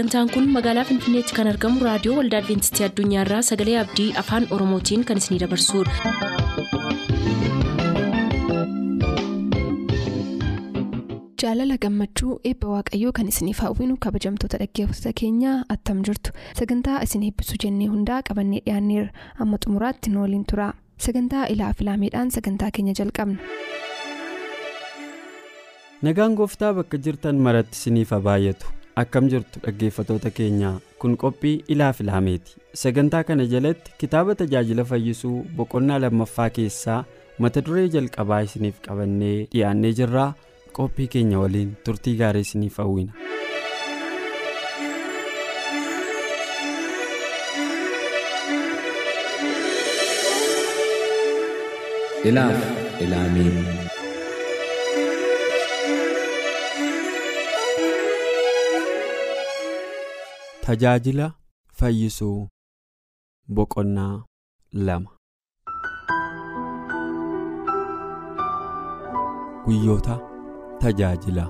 sagantaan kun magaalaa finfinneetti kan argamu raadiyoo waldaa adventistii addunyaarraa sagalee abdii afaan oromootiin kan isinidabarsudha. jaalala gammachuu eebba waaqayyoo kan isiniif hawwinu kabajamtoota dhaggeeffattoota keenyaa attam jirtu sagantaa isin eebbisuu jennee hundaa qabannee dhiyaanneerra amma xumuraatti nu waliin tura sagantaa ilaa filaameedhaan sagantaa keenya jalqabna. nagaan gooftaa bakka jirtan maratti isiniif haa baay'atu akkam jirtu dhaggeeffatoota keenyaa. Kun qophii ilaa filaameeti sagantaa kana jalatti kitaaba tajaajila fayyisuu boqonnaa lammaffaa keessaa mata duree jalqabaa isiniif qabannee dhiyaannee jirraa. Qophii keenya waliin turtii gaarii isiniif hawwina. ilaaf ilaamee Tajaajila fayyisuu boqonnaa lama guyyoota tajaajila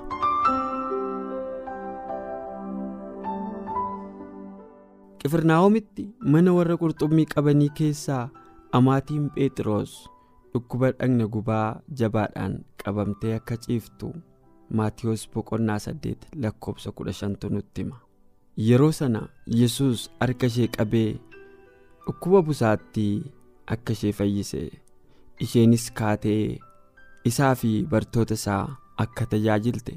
qifirnaahomitti mana warra qurxummii qabanii keessaa amaatiin phexros dhukkuba dhagna gubaa jabaadhaan qabamtee akka ciiftu maatiyoos boqonnaa saddeet lakkoobsa kudha nutti hima. Yeroo sana yesus harka ishee qabee dhukkuba busaattii akka ishee fayyise. Isheenis kaatee isaa fi bartoota isaa akka tajaajilte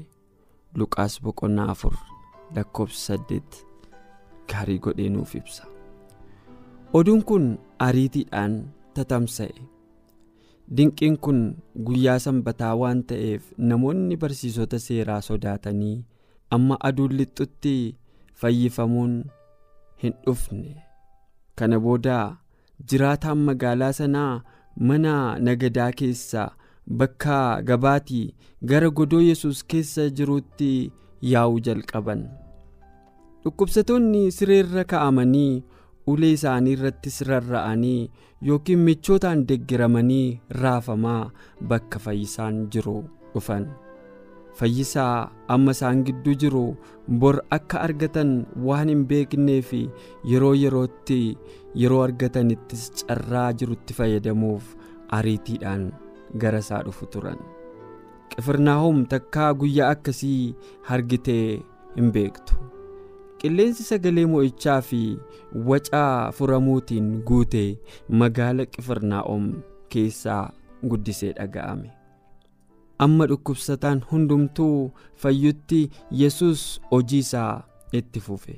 luqaas boqonnaa afur lakkoobsa saddeet gaarii godhee nuuf ibsa. Oduun kun ariitiidhaan tatamsa'e. Dinqiin kun guyyaa sanbataa waan ta'eef namoonni barsiisota seeraa sodaatanii amma aduun lixxutti fayyifamuun hin dhufne kana booda jiraataan magaalaa sanaa mana nagadaa keessaa bakka gabaatii gara godoo yesus keessa jiruutti yaa'uu jalqaban dhukkubsatoonni sireerra ka'amanii ulee isaanii irrattis rarra'anii yookiin michootaan deggeramanii raafamaa bakka fayyisaan jiru dhufan. Fayyisaa amma isaan gidduu jiru bor akka argatan waan hin beeknee fi yeroo yerootti yeroo argatanittis carraa jirutti fayyadamuuf ariitiidhaan gara isaa dhufu turan qifirnaahom takkaa guyyaa akkasii hargitee hin beektu qilleensi sagalee mo'ichaa fi wacaa furamuutiin guute magaala qifirnaahom keessaa guddisee dhaga'ame. Amma dhukkubsataan hundumtuu fayyutti yesus hojii isaa itti fufe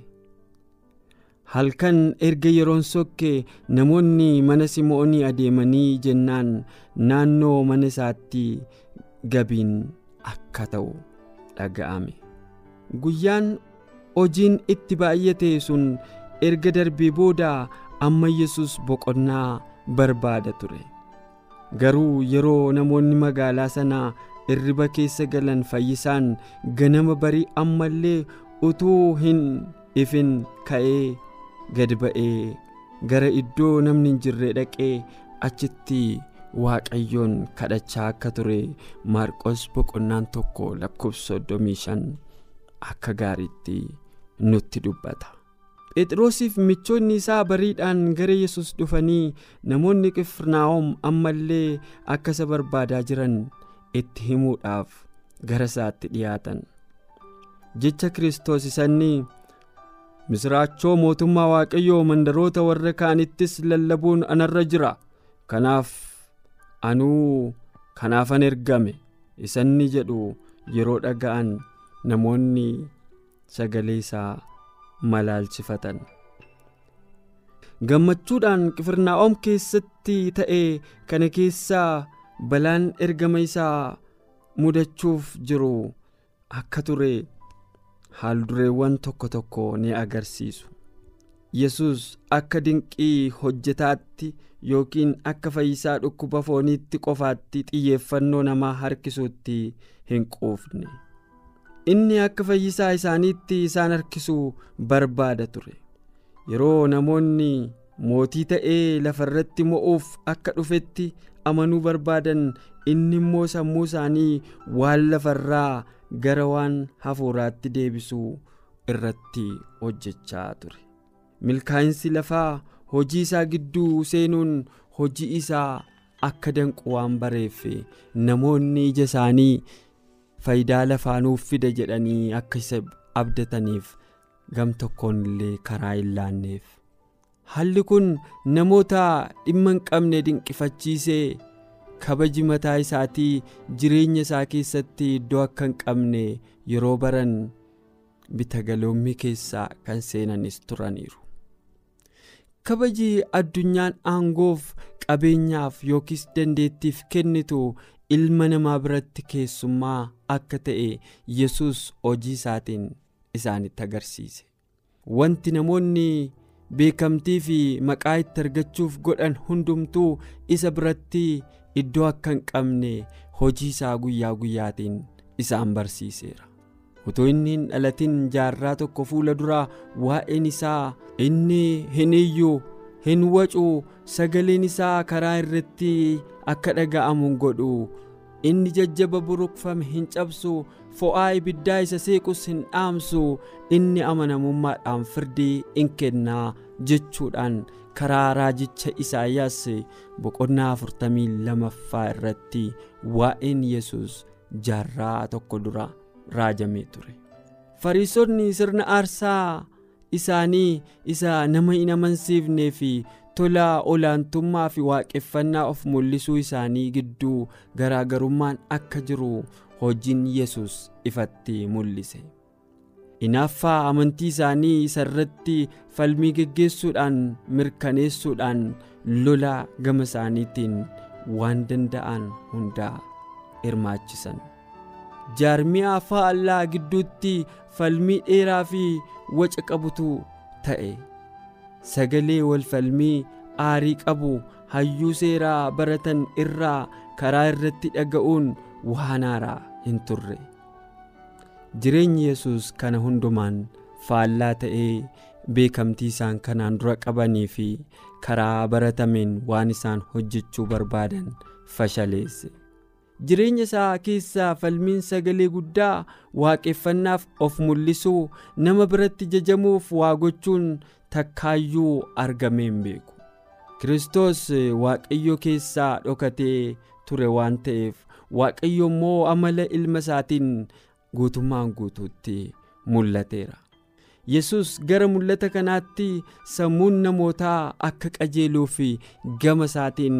halkan erga yeroon sokke namoonni mana simoonii adeemanii jennaan naannoo mana isaatti gabiin akka ta'u dhaga'ame guyyaan hojiin itti baay'ate sun erga darbee booda amma yesus boqonnaa barbaada ture. Garuu yeroo namoonni magaalaa sanaa irriba keessa galan fayyisaan ganama barii ammallee utuu hin ifin ka'ee gad ba'ee gara iddoo namni hin jirre dhaqee achitti waaqayyoon kadhachaa akka ture maarqos boqonnaan tokko lakkoofsa soddomii shan akka gaariitti nutti dubbata. Phexrosiif michoonni isaa bariidhaan gara yesus dhufanii namoonni qifirnaahom ammallee akka isa barbaadaa jiran itti himuudhaaf gara isaatti dhiyaatan. Jecha kiristoos isanni misiraachoo mootummaa waaqayyoo mandaroota warra kaanittis lallabuun anarra jira. Kanaaf anuu kanaafan ergame isanni jedhu yeroo dhaga'an namoonni sagalee isaa malaalchifatan gammachuudhaan qifirnaa'om keessatti ta'e kana keessaa balaan ergama isaa mudachuuf jiru akka ture haaldureewwan tokko tokko ni agarsiisu yesus akka dinqii hojjetaatti yookiin akka fayyisaa dhukkuba fooniitti qofaatti xiyyeeffannoo namaa harkisuutti hin quufne. Inni akka fayyisaa isaaniitti isaan harkisuu barbaada ture. Yeroo namoonni mootii ta'ee lafarratti mo'uuf akka dhufetti amanuu barbaadan inni immoo sammuu isaanii waan lafarraa gara waan hafuuraatti deebisuu irratti hojjechaa ture. Milkaa'insi lafaa hojii isaa gidduu seenuun hojii isaa akka danqu waan bareef namoonni ija isaanii faayidaa lafaa nuuf fida jedhanii akka isa abdataniif gam tokkoon illee karaa hin laanneef haalli kun namoota dhimma hin qabne dinqifachiisee kabaji mataa isaatii jireenya isaa keessatti iddoo akka hin qabne yeroo baran bitagaloomii keessaa kan seenanis turaniiru. kabaji addunyaan aangoof qabeenyaaf yookiis dandeettiif kennitu ilma namaa biratti keessummaa akka ta'e yesus hojii isaatiin isaanitti agarsiise. Wanti namoonni beekamtii fi maqaa itti argachuuf godhan hundumtuu isa biratti iddoo akka hin qabne hojii isaa guyyaa guyyaatiin isaan barsiiseera. Utuu inni hin dhalatin jaarraa tokko fuula duraa waa'een isaa inni hin iyyuu hin wacuu sagaleen isaa karaa irratti akka dhaga'amu godhu. Inni jajjaba buruqfame hin cabsu fo'aa ibiddaa isa seequs hin dhaamsu. Inni amanamummaadhaan firdii in kennaa jechuudhaan karaa raajicha isaayyaas boqonnaa afurtamii lamaffaa irratti waa'een yesus jaarraa tokko dura raajamee ture. Fariisonni sirna aarsaa isaanii isa nama hin amansiifnee fi. Tola olaantummaa fi waaqeffannaa of mul'isuu isaanii gidduu garaagarummaan akka jiru hojiin yesus ifatti mul'ise hinaaffaa amantii isaanii isa irratti falmii geggeessuudhaan mirkaneessuudhaan lola gama isaaniitiin waan danda'an hundaa hirmaachisan jaarmiyaa faallaa gidduutti falmii dheeraa fi waca qabutu ta'e. Sagalee wal falmii aarii qabu hayyuu seeraa baratan irraa karaa irratti dhaga'uun waan haaraa hin turre. Jireenyi yesus kana hundumaan faallaa ta'ee beekamtii isaan kanaan dura qabanii fi karaa baratameen waan isaan hojjechuu barbaadan fashaleesse jireenya isaa keessaa falmiin sagalee guddaa waaqeffannaaf of mul'isuu nama biratti jajamuuf waa gochuun takkaayyuu argamee hin beeku. Kiristoos waaqayyo keessaa dhokatee ture waan ta'eef waaqayyo immoo amala ilma isaatiin guutummaan guutuutti mul'ateera. Yesus gara mul'ata kanaatti sammuun namootaa akka qajeeluu fi gama isaatiin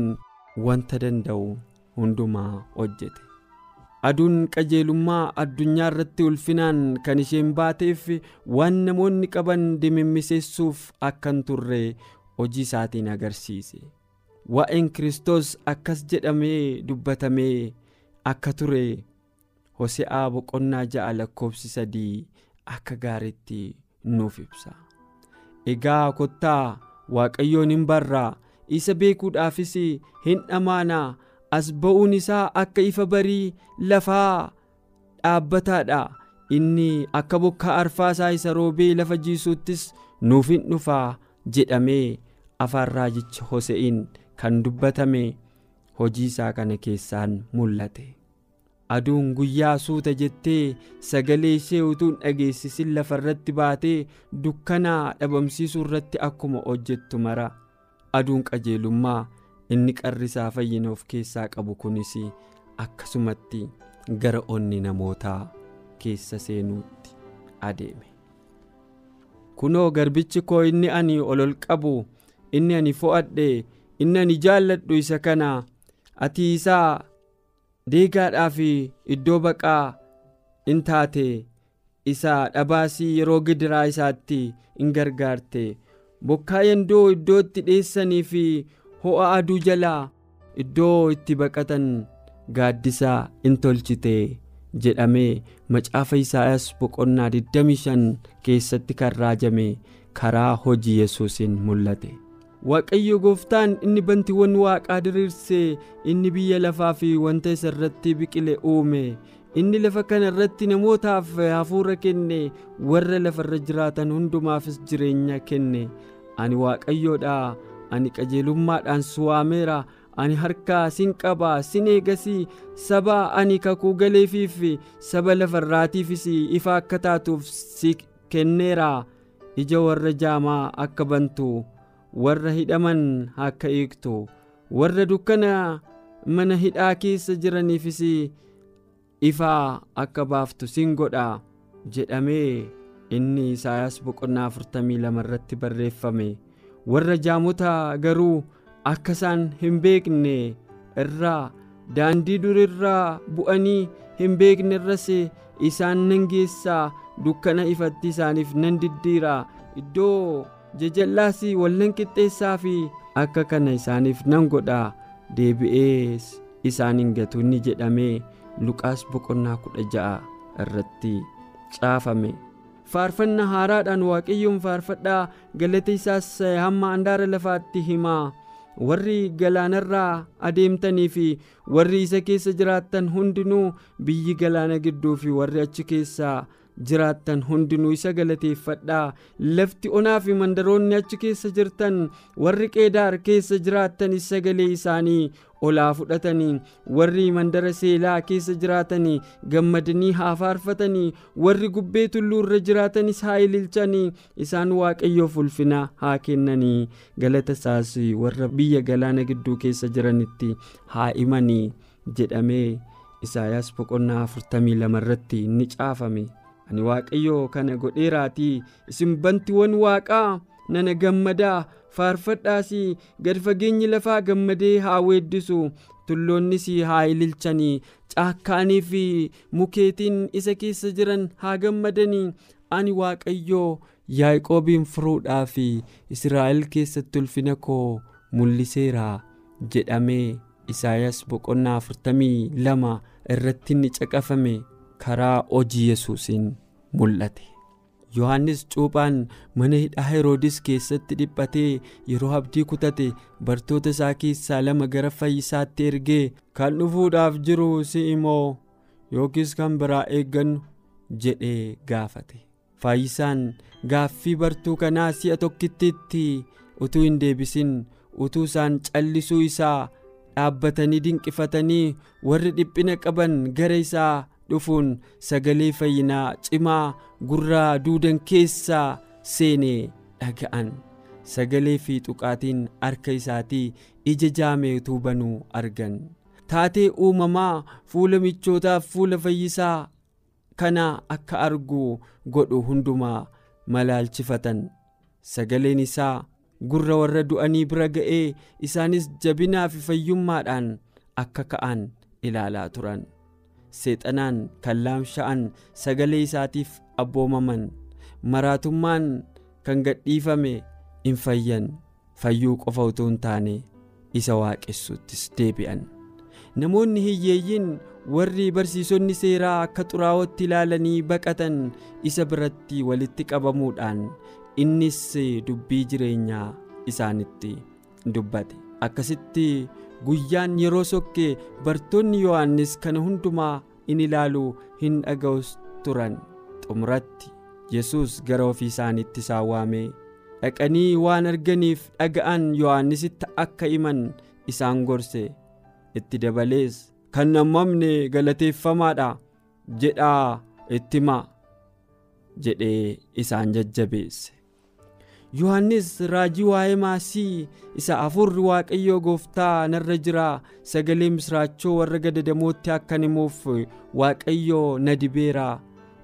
wanta danda'u hundumaa hojjete. Aduun qajeelummaa addunyaa irratti ulfinaan kan isheen baateef waan namoonni qaban dimimmiseessuuf akka hin turre hojii isaatiin agarsiise. Waa'een kiristoos akkas jedhamee dubbatamee akka ture hose'aa boqonnaa ja'a lakkoofsi sadii akka gaariitti nuuf ibsa. Egaa kottaa waaqayyoon hin barraa. Isa beekuudhaafis hin dhamaanaa as ba'uun isaa akka ifa barii lafaa dhaabbataadha. Inni akka bokkaa arfaasaa isa roobee lafa jiisuuttis nuuf hin dhufaa jedhamee afaan raajicha hose'iin kan dubbatame hojii isaa kana keessaan mul'ate. Aduun guyyaa suuta jettee sagalee ishee utuu hin dhageessisin lafa irratti baatee dukkanaa dhabamsiisuu irratti akkuma hojjettu mara. Aduun qajeelummaa inni qarrisaa fayyina of keessaa qabu kunis akkasumatti gara onni namootaa keessa seenuutti adeeme. Kunoo garbichi koo inni ani ol qabu inni ani fo'adhe inni ani jaalladhu isa kana ati isaa deegaadhaa fi iddoo baqaa in taate isa dhabaasii yeroo gidiraa isaatti in gargaarte. Bokkaa yandoo iddoo itti dheessanii fi ho'a aduu jalaa iddoo itti baqatan gaaddisaa in tolchite jedhamee macaafa isaayas boqonnaa 25 keessatti kan raajame karaa hojii yesuusiin mul'ate. Waaqayyo gooftaan inni bantiiwwan waaqaa diriirsee inni biyya lafaa fi wanta isa irratti biqile uume inni lafa kana irratti namootaaf hafuura kenne warra lafa irra jiraatan hundumaafis jireenya kenne ani waaqayyoodha ani qajeelummaadhaan si waameera ani harkaa sin qaba sin eegasii saba ani kakuu galeefiif saba lafarraatiifis ifa akka taatuuf si kenneera. Ija warra jaamaa akka bantu warra hidhaman akka hiiktu warra dukkana mana hidhaa keessa jiraniifis ifaa akka baaftu sin godha jedhamee inni isaayaas boqonnaa 42 irratti barreeffame warra jaamota garuu akka isaan hin beekne irraa daandii durirraa bu'anii hin beekne irras isaan nan geessaa dukkana ifatti isaaniif nan diddiira. Iddoo jajallaas wallan qixxeessaa fi akka kana isaaniif nan godha. Deebi'ees isaan hin gatu ni jedhamee luqaas boqonnaa kudha ja'a irratti caafame faarfannaa haaraadhaan waaqayyoon faarfadhaa galata isaas hamma handaara lafaatti himaa. Warri galaanarraa adeemtanii fi warri isa keessa jiraattan hundinuu biyyi galaana gidduu fi warri achi keessaa jiraattan hundinuu isa galateeffadhaa. Lafti onaa fi mandaroonni achi keessa jirtan warri qeedaar keessa jiraattan sagalee isaanii olaa fudhatanii warri mandara seelaa keessa jiraatanii gammadanii haa faarfatanii warri gubbee tulluu irra jiraatanis haa ililchanii isaan waaqayyoof ulfina haa kennanii. Galata isaas warra biyya galaana gidduu keessa jiranitti haa himanii jedhamee isaayaas boqonnaa 42 irratti ni caafame. Ani waaqayyoo kana godheeraatii isin bantiiwwan waaqaa nana gammadaa faarfadhaas gad fageenyi lafaa gammadee haa weeddisu. Tulloonnis haa ililchanii. Caakkaanii fi mukeetiin isa keessa jiran haa gammadanii. Ani waaqayyoo yaaqoobiin furuudhaa fi israa'el keessatti ulfina koo mul'iseera jedhamee isaayaas boqonnaa 42 irratti ni caqafame. Karaa hojii yesuusiin mul'ate. Yohannis cuuphaan mana hidhaa heroodis keessatti dhiphatee yeroo abdii kutate bartoota isaa keessaa lama gara fayyisaatti ergee kan dhufuudhaaf jiru si'i moo yookiis kan biraa eeggannu jedhee gaafate. Fayyisaan gaaffii bartuu kanaa si'a tokkittiitti utuu hin deebisin utuu isaan callisuu isaa dhaabbatanii dinqifatanii warri dhiphina qaban gara isaa dhufuun sagalee fayyinaa cimaa gurraa duudan keessaa seenee dhaga'an. Sagalee fi tuqaatiin harka isaatii ija jaamee utuu banuu argan. Taatee uumamaa fuula michootaaf fuula fayyisaa kana akka argu godhu hundumaa malaalchifatan. Sagaleen isaa gurra warra du'anii bira ga'ee isaanis jabinaa fi fayyummaadhaan akka ka'an ilaalaa turan. Seexanaan kan laamsha'an sagalee isaatiif abboomaman maraatummaan kan gadhiifame hin fayyan. Fayyuu qofa utuu hin taane isa waaqessuuttis deebi'an. Namoonni hiyyeeyyiin warri barsiisonni seeraa akka xuraa'ootti ilaalanii baqatan isa biratti walitti qabamuudhaan innis dubbii jireenyaa isaanitti dubbate. Akkasitti guyyaan yeroo sokke bartoonni yohannis kana hundumaa in ilaalu hin dhaga'us turan. Xumuratti yesus gara ofii isaaniitti isaan waamee dhaqanii waan arganiif dhaga'an yohannisitti akka himan isaan gorse. Itti dabalees kan nammamne galateeffamaadha jedhaa itti himaa jedhee isaan jajjabeesse yohannis raajii waa'ee maasii isa afurri waaqayyoo gooftaa narra jira. Sagalee misraachoo warra gadadamootti akkan himuuf waaqayyoo na dibeera.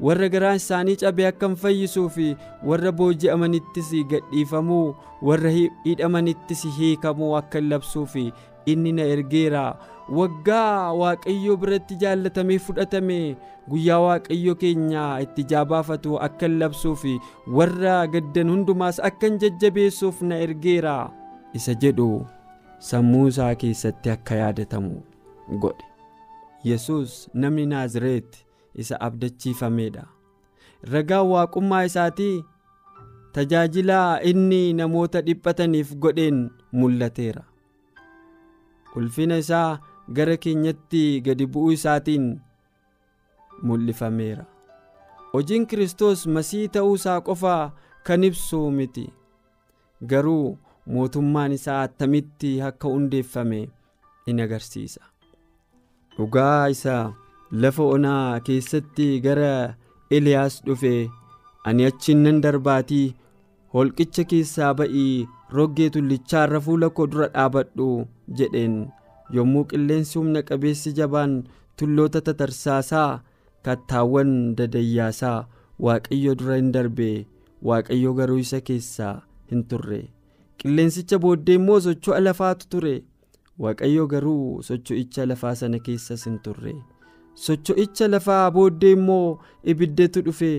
Warra garaan isaanii cabee akkan fayyisuu fi warra booji'amanittis gadhiifamuu warra hidhamanittis hiikamuu akkan labsuuf inni na ergeera. Waggaa waaqayyoo biratti jaallatamee fudhatame. Guyyaa waaqayyo keenya itti jaabaafatu akkan labsuuf warra gaddan hundumaas akkan jajjabeessuuf na ergeera. Isa jedhu sammuu isaa keessatti akka yaadatamu godhe. Yesus namni naazireet isa abdachiifameedha ragaan waaqummaa isaatii tajaajilaa inni namoota dhiphataniif godheen mul'ateera ulfina isaa gara keenyatti gadi bu'uu isaatiin mul'ifameera. Hojiin kiristoos masii ta'uu isaa qofa kan ibsu miti. Garuu mootummaan isaa attamitti akka hundeeffame in agarsiisa. Dhugaa isaa lafa onaa keessatti gara eliyaas dhufe ani achiin nan darbaatii holqicha keessaa ba'ii roggee tullichaarra fuula koo dura dhaabadhu jedheen. Yommuu qilleensi humna qabeessi jabaan tulloota tatarsaasaa kattaawwan dadayyaasaa waaqayyo dura hin darbe. Waaqayyo garuu isa keessaa hin turre. Qilleensicha booddee immoo socho'a lafaatu ture. Waaqayyo garuu socho'icha lafaa sana keessas hin turre. Socho'icha lafaa booddee immoo ibiddetu dhufe.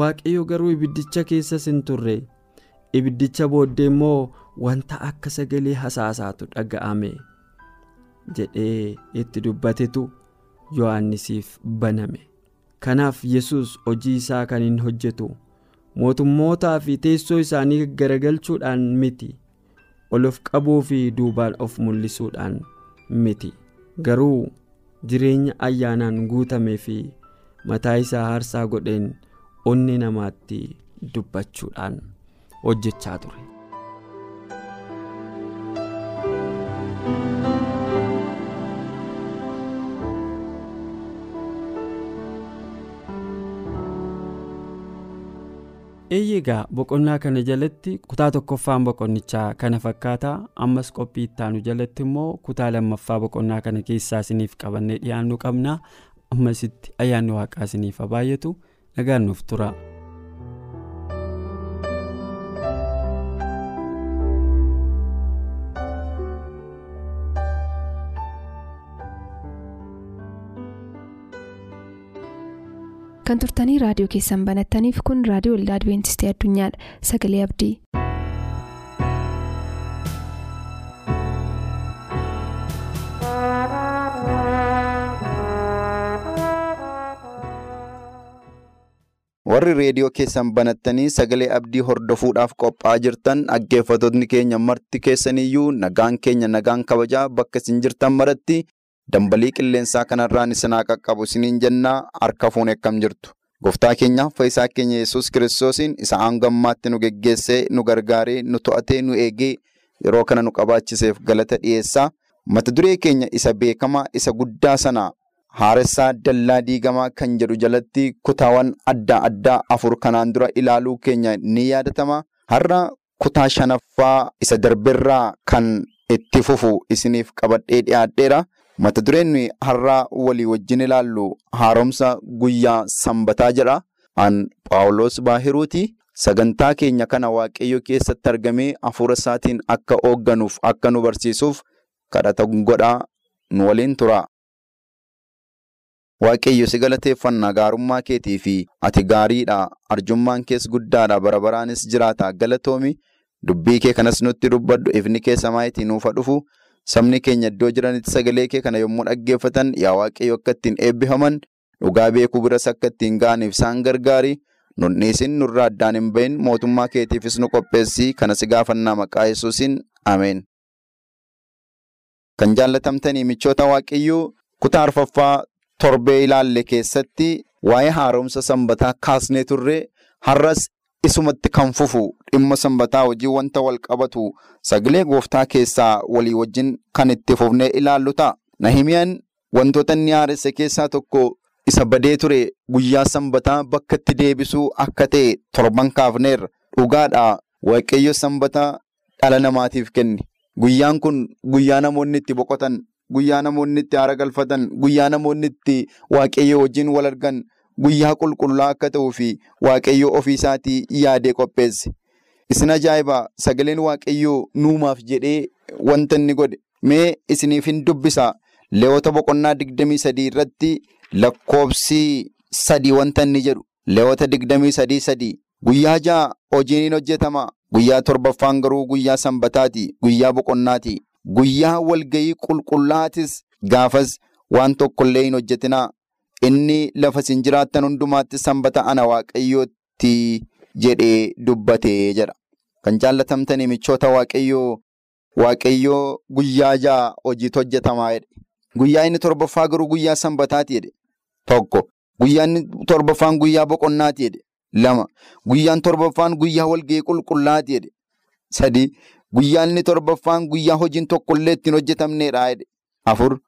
Waaqayyo garuu ibiddicha keessas hin turre ibiddicha booddee immoo wanta akka sagalee hasaasaatu dhaga'ame jedhee itti dubbatetu yohannisiif baname. Kanaaf yesus hojii isaa kan hin hojjetu mootummootaa fi teessoo isaanii garagalchuudhaan miti. Ol of qabuu fi duubaan of mul'isuudhaan miti. Garuu jireenya ayyaanaan guutamee fi mataa isaa aarsaa godheen onni namaatti dubbachuudhaan hojjechaa ture. eeyyegaa boqonnaa kana jalatti kutaa tokkoffaan boqonnichaa kana fakkaata ammas qophii ittaanu jalatti immoo kutaa lammaffaa boqonnaa kana keessaa isiniif qabannee dhiyaannu qabna ammasitti ayyaanni waaqaa isiniif baay'atu nagaan nuuf tura. Kan turtanii raadiyoo keessan banattaniif kun raadiyoo waldaa adventistii addunyaadha sagalee abdii. warri reediyoo keessan banattanii sagalee abdii hordofuudhaaf qophaa'aa jirtan dhaggeeffattoonni keenya marti keessaniyyuu nagaan keenya nagaan kabajaa bakka isin jirtan maratti dambalii qilleensaa kanarraan isin haa qaqqabu isiniin jennaa harka fuunee akkam jirtu. Gooftaa keenya fayyisaa keenya yesus kiristoosiin isa aangammaatti nu geggeessee nu gargaaree nu to'atee nu eegee yeroo kana nu qabaachiseef galata dhiyeessaa mata duree keenya isa beekamaa isa guddaa sana haaressaa dallaa diigamaa kan jedhu jalatti kutaawwan adda addaa afur kanaan dura ilaaluu keenya ni yaadatama har'a kutaa shanaffaa isa darberraa kan itti fufu isiniif qabadhee dhiyaadheera. Mata dureen har'aa walii wajjin ilaallu haaromsa guyyaa sanbataa jedha. An paawuloos baahiruuti sagantaa keenya kana waaqayyo keessatti argamee hafuura isaatiin akka hoogganuuf akka nu barsiisuuf kadhata godhaa nu waliin tura. Waaqayyo si galateeffannaa gaarummaa keetii fi ati gaariidha. Arjummaan kees guddaadha. Bara baraanis jiraata galatoomi. Dubbii kee kanas nutti dubbadhu. Ifni kee samaayitii nuufa dhufu. Sabni keenya iddoo jiranitti sagalee kee kana yommuu dhaggeeffatan yaa waaqayyo akka ittiin eebbifaman dhugaa beekuu biras akka ittiin ga'aniif isaan gargaari. Nunniisin nurraa addaan hin bahin mootummaa keetiifis nu qopheessii kana si gaafannaa maqaa yesuusin ameen. Kan jaallatamtanii michoota waaqayyoo kutaa arfaffaa torbee ilaalle keessatti waa'ee haaromsa sanbataa kaasnee turre har'as isumatti kan fufu dhimma sanbataa hojii wanta wal qabatu sagalee gooftaa keessaa walii wajjin kan itti fufnee ilaallu ta'a. Nahimiyaan wantoota inni haaresse keessaa tokko isa badee ture guyyaa sanbataa bakka itti deebisuu akka ta'e torban kaafneerra. Dhugaadhaa waaqayyo sanbataa dhala namaatiif kenne. Guyyaan kun guyyaa namoonni itti boqotan, guyyaa namoonni itti haara galfatan, guyyaa namoonni itti waaqayyo wajjin wal argan. Guyyaa qulqullaa akka ta'uu fi waaqayyo ofii isaatii yaadee qopheesse. Isin ajaa'iba sagaleen waaqayyoo nuumaaf jedhee wanta inni godhe. Mee isiniif hin dubbisa. Leewwota boqonnaa digdamii sadii irratti lakkoobsi sadii wanta inni jedhu. Leewwota digdamii sadii sadii. Guyyaa ja'a hojiin hin hojjetama. Guyyaa torbaffaan garuu guyyaa sanbataati. Guyyaa boqonnaati. Guyyaa walgayii qulqullaatis gaafas waan tokkollee hin hojjetinaa. Inni lafa isin jiraattan hundumaatti sanbata ana waaqayyootti jedhee dubbatee jedha. Kan jaallatamtanii michoota waaqayyoo waaqayyoo guyyaa ja'a hojiitu hojjetamaa jedhe. Guyyaa inni torbaffaa garuu guyyaa sanbataati jedhe. Tokko. Guyyaa inni torbaffaan guyyaa boqonnaati jedhe. Lama. Guyyaan torbaffaan guyyaa walga'ii qulqullaati jedhe. Sadi. Guyyaan inni torbaffaan guyyaa hojiin tokkollee ittiin hojjetamneedha jedhe. Afur.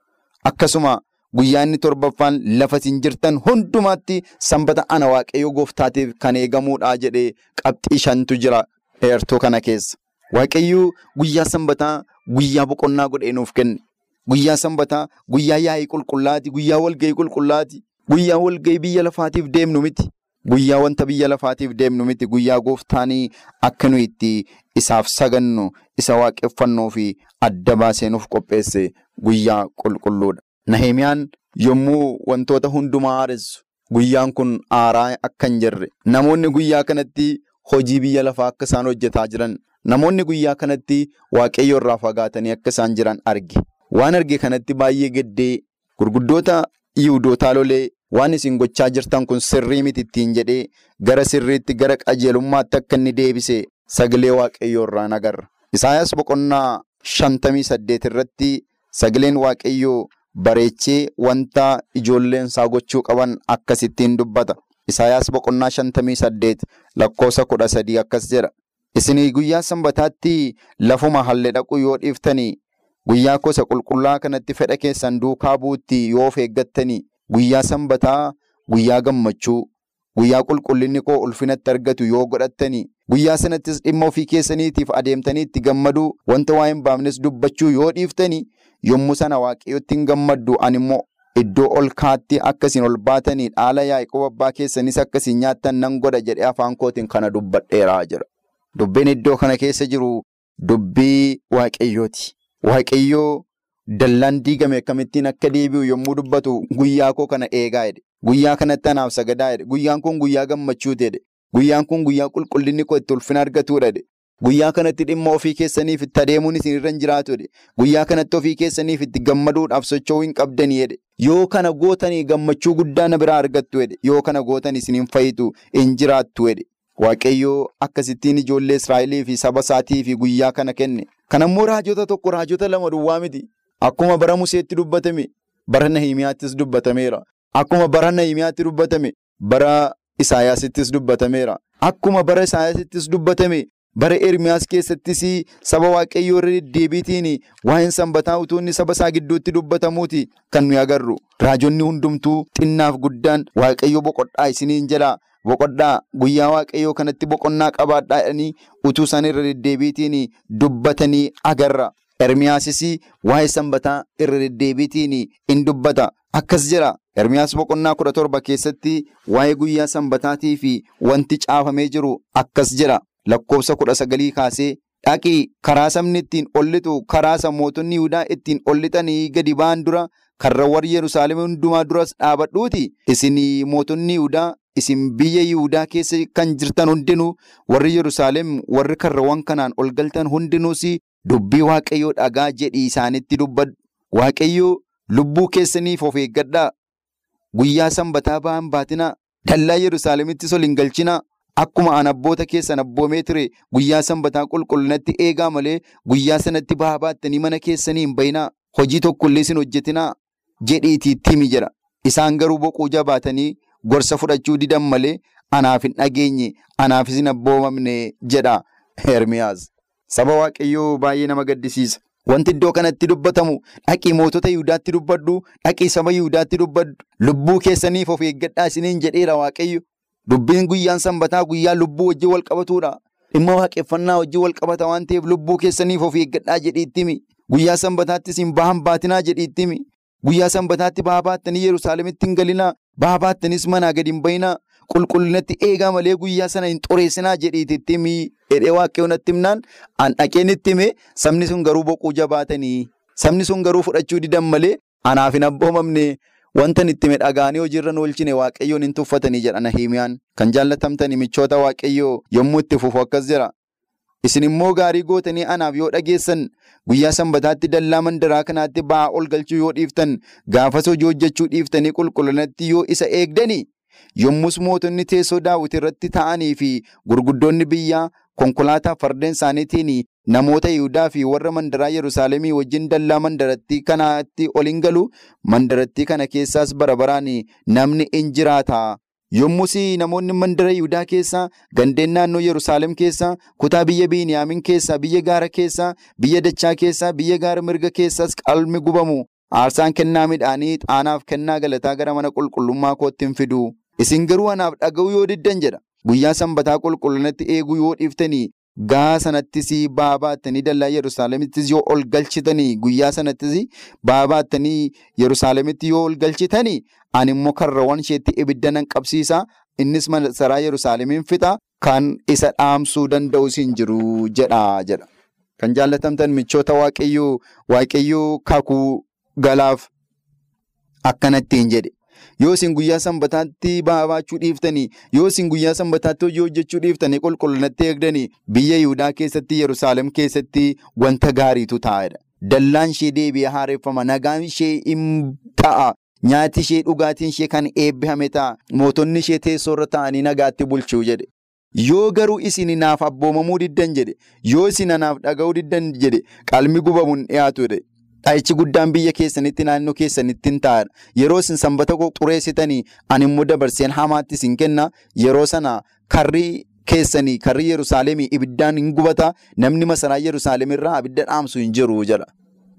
Akkasuma. Guyyaa inni torbaffaan lafa isin jirtan hundumaatti sanbata ana waaqayyo gooftaatiif kan eegamuudha jedhee qabxii shantu jira heertuu kana keessa. Waaqayyo guyyaa sanbataa guyyaa boqonnaa godhee nuuf kenne. Guyyaa sanbataa guyyaa yaa'ii qulqullaati. Guyyaa walgahii qulqullaati. Guyyaa walgahii biyya lafaatiif deemnu miti. Guyyaa wanta biyya lafaatiif deemnu miti. Guyyaa gooftaanii akka nuyi itti isaaf sagannu isa waaqeffannuu fi adda baasee nuuf qopheesse guyyaa qulqulluudha. Nahimiyaan yommuu wantoota hundumaa haaressu guyyaan kun aaraa akka hin jirre namoonni guyyaa kanatti hojii biyya lafaa akka isaan hojjetaa jiran namoonni guyyaa kanatti waaqayyo irraa fagaatanii akka isaan jiran arge. Waan arge kanatti baay'ee gaddee gurguddoota yiwudootaa lolee waan isin gochaa jirtan kun sirrii miti ittiin jedhee gara sirriitti gara qajeelummaatti akka inni deebise sagalee waaqayyoo irraa nagarra. Isaayaas boqonnaa shantamii saddeet irratti sagaleen waaqayyoo bareechee wanta ijoolleen isaa gochuu qaban akkasittiin dubbata. Isaayaas boqonnaa shantamii saddeet lakkoofsa kudha sadii akkas jedha. Isinii guyyaa sanbataatti lafuma hallee dhaqu yoo dhiiftanii guyyaa gosa qulqullaa kanatti fedha keessan duukaa buutti yoo of eeggattanii guyyaa sanbataa guyyaa gammachuu guyyaa qulqullinni koo ulfinatti argatu yoo godhattanii guyyaa sanattis dhimma ofii keessaniitiif adeemtanii itti gammaduu wanta waa hin baafnes dubbachuu yoo dhiiftanii yommuu sana waaqayyotti hin gammaddu ani immoo iddoo ol kaatti akkasiin ol baatanii dhaala yaa'ii abbaa keessanis akkasiin nyaattan nan godha jedhee afaan kootiin kana dubbadheeraa jira. Dubbiin iddoo kana keessa jiru dubbii waaqayyooti. Waaqayyoo dallaan diigame akkamittiin akka deebi'u yommuu dubbatu guyyaa koo kana eegaa jedhe. Guyyaa kanatti anaaf sagadaa jedhe. Guyyaan kun guyyaa gammachuuti jedhe. Guyyaan kun guyyaa qulqullinni koo itti ulfina argatuudha jedhe. Guyyaa kanatti dhimma ofii keessaniif itti adeemuun isinirra hin jiraatu jedhe. Guyyaa kanatti ofii keessaniif itti gammaduudhaaf socho'uu hin qabdanii jedhe. Yoo kana gootanii gammachuu guddaa na biraa argattu jedhe. Yoo kana gootan isin hin fayyitu hin jiraattu jedhe. Waaqayyoo akkasittiin ijoollee Israa'elii fi saba isaatii guyyaa kana kenne. Kanammoo raajota tokko raajota lama duwwaa miti. Akkuma bara Museetti dubbatame bara Nahimiyaattis dubbatameera. Akkuma bara Nahimiyaatti dubbatame bara Isaayaasittis dubbatameera. Akkuma bara Isaayaasittis dubbatame bara Ermiyaas keessattis saba Waaqayyoo irra deddeebiitiin waa'een sanbataa utuu inni saba isaa gidduutti dubbatamuuti kan nuyi agarru. Raajonni hundumtuu xinnaaf guddaan Waaqayyoo boqodhaa isiniin jedhaa. Boqodhaa guyyaa waaqayyoo kanatti boqonnaa qabaadhaa jedhanii utuu isaan irra deddeebiitiin dubbatanii agarra. Ermiyaasis waa'ee sanbataa irra deddeebiitiin in dubbata. Akkas jira. Ermiyaas boqonnaa kudha torba keessatti waa'ee guyyaa sanbataatii fi wanti caafamee jiru akkas jira. Lakkoofsa kudha sagalii kaasee dhaqii karaa sabni ittiin ollitu karaa mootonni Yihudaa ittiin ollitanii gadi ba'an dura karra warri Yerusaalem hundumaa duras dhaabadhuuti. Isin mootonni Yihudaa isin biyya Yihudaa keessa kan jirtan hundinuu warri Yerusaalem warri karrawwan kanaan ol galtan hundinuus dubbii Waaqayyoo dhagaa jedhii isaanitti dubbadhu. Waaqayyoo lubbuu keessaniif of eeggadhaa. Guyyaa sanbataa ba'an baatinaa. Dallaa Yerusaalemittis ol hin galchinaa. Akkuma an abboota keessan abboomee ture guyyaa sanbataa qulqullinatti eegaa malee guyyaa sanatti bahaa baattanii mana keessanii hin bayinaa. Hojii tokkollee isin hojjetinaa jedhiitii itti himi jedha. Isaan garuu boquu jabaatanii gorsa fudhachuu didan malee anaaf hin dhageenye anaafis hin abboomamne jedha Ermiyaas. Saba Waaqayyoo baay'ee nama gaddisiisa. Wanti iddoo kanatti dubbatamu dhaqii mootota Yihudaatti dubbadhu dhaqii saba Yihudaatti dubbadhu lubbuu keessaniif of eeggadhaa isiniin jedheera Waaqayyo. Dubbiin guyyaan sanbataa guyyaa lubbuu wajjin wal qabatudha. Dhimma waaqeffannaa wajjin wal qabata waan ta'eef lubbuu keessaniif of eeggadhaa jedhiitti himi. Guyyaa sanbataattis hin bahan baatinaa jedhiitti himi. Guyyaa sanbataatti bahaa baattanii Yerusaalemitti hin galinaa. Bahaa baattanis manaa gadi hin bayinaa. Qulqullinatti eegaa malee guyyaa sana hin xureessinaa jedhiitti himi. Hidhee waaqayyoon natti himnaan an dhaqeen itti hime sabni sun garuu boquu jabaatanii. Sabni sun garuu fudhachuu didan malee anaaf hin abboomamne. Wanta itti hime dhagaanii hojiirra nu oolchine waaqayyoon hin tuffatanii jedha Nahimiyaan. Kan jaallatamtanii michoota waaqayyoo yommuu itti fufu akkas jira. Isin immoo gaarii gootanii anaaf yoo dhageessan guyyaa sanbataatti dallaa mandaraa kanaatti ba'aa ol galchuu yoo dhiiftan gaafas hojii hojjechuu dhiiftanii qulqullinatti yoo isa eegdanii yommus mootonni teessoo daawwiti irratti ta'anii fi gurguddoonni biyyaa konkolaataa fardeen isaaniitiin namoota Yihudaa fi warra mandaraa Yerusaalemii wajjin dallaa mandarattii kanaatti ol hin galu. Mandarattii kana keessaas bara baraan namni in jiraata. Yommus namoonni mandara Yihudaa keessaa gandeen naannoo Yerusaalem keessaa kutaa biyya Biiniyaamin keessaa biyya gaara keessaa biyya dachaa keessaa biyya gaara mirga keessaas qalmi gubamu. Aarsaan kennaa midhaanii ixaanaaf kennaa galataa gara mana qulqullummaa kootti hin fidu. Isin garuu anaaf dhaga'uu yoo diddan jedha guyyaa sanbataa qulqullinatti eeguu yoo dhiiftanii gaa sanattis ba'aa baattanii dallaa Yerusaalemittis yoo ol galchitanii guyyaa sanattis ba'aa baattanii Yerusaalemitti yoo ol galchitanii ani immoo karrawwan isheetti ibidda nan qabsiisa innis masaraa Yerusaalemiin fixa kan isa dhaamsuu danda'us hin jiru jedha jedha. Kan jaallatamtan michoota waaqayyoo waaqayyoo kakuu galaaf akkanattiin jedhe. Yoo isin guyyaa sanbataatti ba'aa baachuu dhiiftanii yoo isin guyyaa sanbataatti hojii hojjechuu dhiiftanii qulqullinatti eegdanii biyya Yihudaa keessatti Yerusaalem keessatti wanta gaariitu taa'edha. Dallaan ishee deebi'ee haareeffama nagaan ishee hin ta'a. Nyaati ishee dhugaatiin ishee kan eebbifame ta'a. Mootonni ishee teessoo irra taa'anii nagaatti bulchuu jedhe. Yoo garuu isin naaf abboomamuu diddan jedhe yoo isin naaf dhaga'uu diddan jedhe qalmi gubamuun dhiyaatudha. Dhaayichi guddaan biyya keessanitti naannoo keessanitti hin taa'edha. Yeroo isin sanbata xureessitanii ani immoo dabarseen hamaatti isin kenna yeroo sana karri keessanii karri Yerusaalemii ibiddaan hin gubata namni masaraa Yerusaalem irraa abidda dhaamsu hin jiru jedha.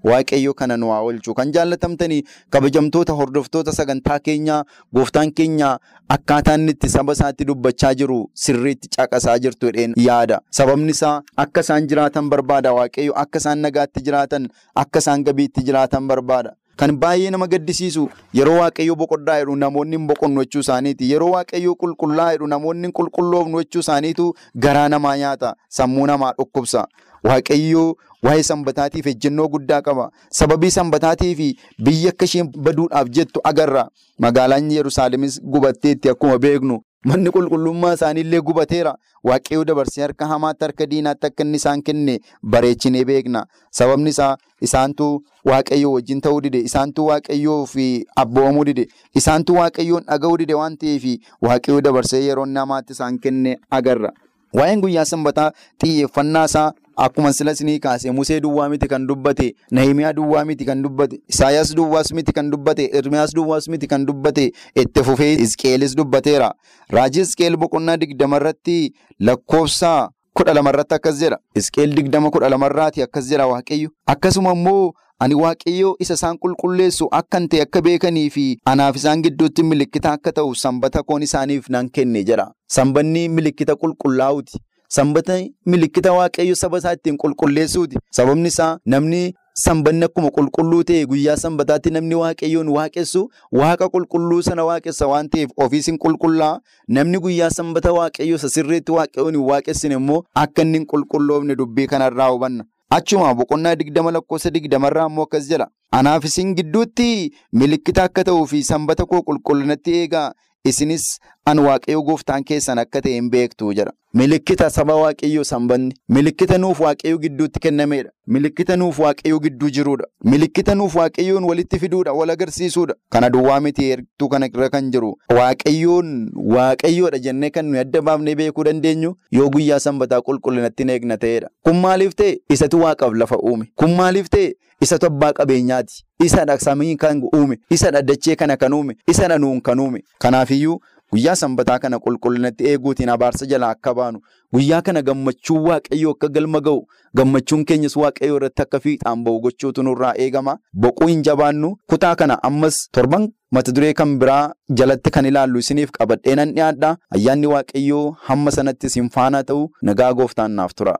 Waaqayyo kana nu haa oolchu kan jaallatamtanii kabajamtoota hordoftoota sagantaa keenyaa gooftaan keenya akkaataa inni itti saba isaatti dubbachaa jiru sirriitti caqasaa jirtu jedheen yaada. Sababni isaa akka isaan jiraatan barbaada waaqayyo akka isaan nagaatti jiraatan akka isaan gabiitti jiraatan barbaada. Kan baay'ee nama gaddisiisu yeroo waaqayyo boqoddaa jedhu namoonni hin boqonnu jechuu isaaniiti. Yeroo waaqayyo qulqullaa jedhu namoonni hin qulqulloofnu jechuu isaaniitu garaa namaa nyaata sammuu namaa dhukkubsa. Waaqayyo waa'ee sanbataatiif ejjennoo guddaa qaba. Sababii sanbataatiif biyya akka isheen baduudhaaf jettu agarra. Magaalaan Yerusaalemis gubatteetti akkuma beeknu. Manni qulqullummaa isaaniillee gubateera. Waaqayyo dabarsee harka hamaatti harka diinaatti akka inni isaan kenne bareechinee beekna. Sababni isaa isaantu waaqayyo wajjin ta'uu dide. Isaantu waaqayyoo fi abboomuu dide. Isaantu waaqayyoon dhaga'uu dide waan ta'eef waaqayyo dabarsee yeroo namaatti isaan kenne agarra. Waa'een guyyaa sanbataa xiyyeeffannaa isaa akkuma sila isinii kaase Musee duwwaa miti kan dubbate Nahimiyaa duwwaa miti kan dubbate Isaayyaas duwwaas miti kan dubbate Ermiyaas duwwaas miti kan dubbate itti fufee Hizqeelis dubbateera. Raajii Hizqeel boqonnaa digdama irratti lakkoofsa kudha lama irratti akkas jedha. Hizqeel digdama kudha lama irraati akkas jedha Waaqayyo. Akkasuma immoo ani Waaqayyo isa isaan qulqulleessu akkan ta'e akka beekanii fi anaaf isaan gidduutti milikkita akka ta'u sanbata koon isaaniif nan kenne jedha. Sanbanni milikkita qulqullaa'uuti. Sanbata milikkita waaqayyo saba isaa ittiin qulqulleessuuti. Sababni isaa namni sanbanni akkuma qulqulluu ta'e guyyaa sanbataatti namni waaqayyoon waaqessu waaqa qulqulluu sana waaqessa waan ta'eef ofiis hin qulqullaa. Namni guyyaa sanbata waaqayyo isa sirriitti waaqayyoon hin waaqessine immoo akka inni hin qulqulloofne dubbii kanarraa hubanna. Achuma boqonnaa digdama lakkoofsa digdamarraa immoo akkas jedha. Anaaf isin gidduutti milikkita akka ta'uu fi sanbata koo qulqullinatti eegaa isinis an waaqayyo gooftaan keessan akka ta'e hin beektu jedha. Milikkita saba waaqayyoo sanbanni. Milikkita nuuf waaqayyo gidduutti kennamedha. Milikkita nuuf waaqayyo gidduu jirudha. Milikkita nuuf waaqayyoon walitti fiduudha, wal agarsiisuudha. Kana duwwaa miti heertuu kana irra kan jiru. Waaqayyoon waaqayyoodha jennee kan nuyi adda baafnee beekuu dandeenyu yoo guyyaa sanbataa qulqullinatti eegna ta'edha. Kun maaliif ta'e? Isatu waaqaaf lafa uume. Kun maaliif ta'e? Isatu abbaa qabeenyaati. Isadha samii kan uume. Isadha dachee kana kan uume. Isadha nuun kan uume. Kanaafiyyuu guyyaa sanbataa kana qulqullinatti eeguutiin abaarsa jalaa akka baanu guyyaa kana gammachuun waaqayyoo akka galma ga'u gammachuun keenyas waaqayyoo irratti akka fiixaan ba'u gochuutu nurraa eegama. Boquu hin jabaannu. Kutaa kana ammas torban mata duree kan biraa jalatti kan ilaallu isiniif qabadhee nan dhiyaadha. Ayyaanni waaqayyoo hamma sanatti isin faana ta'u nagaa gooftaan naaf tura.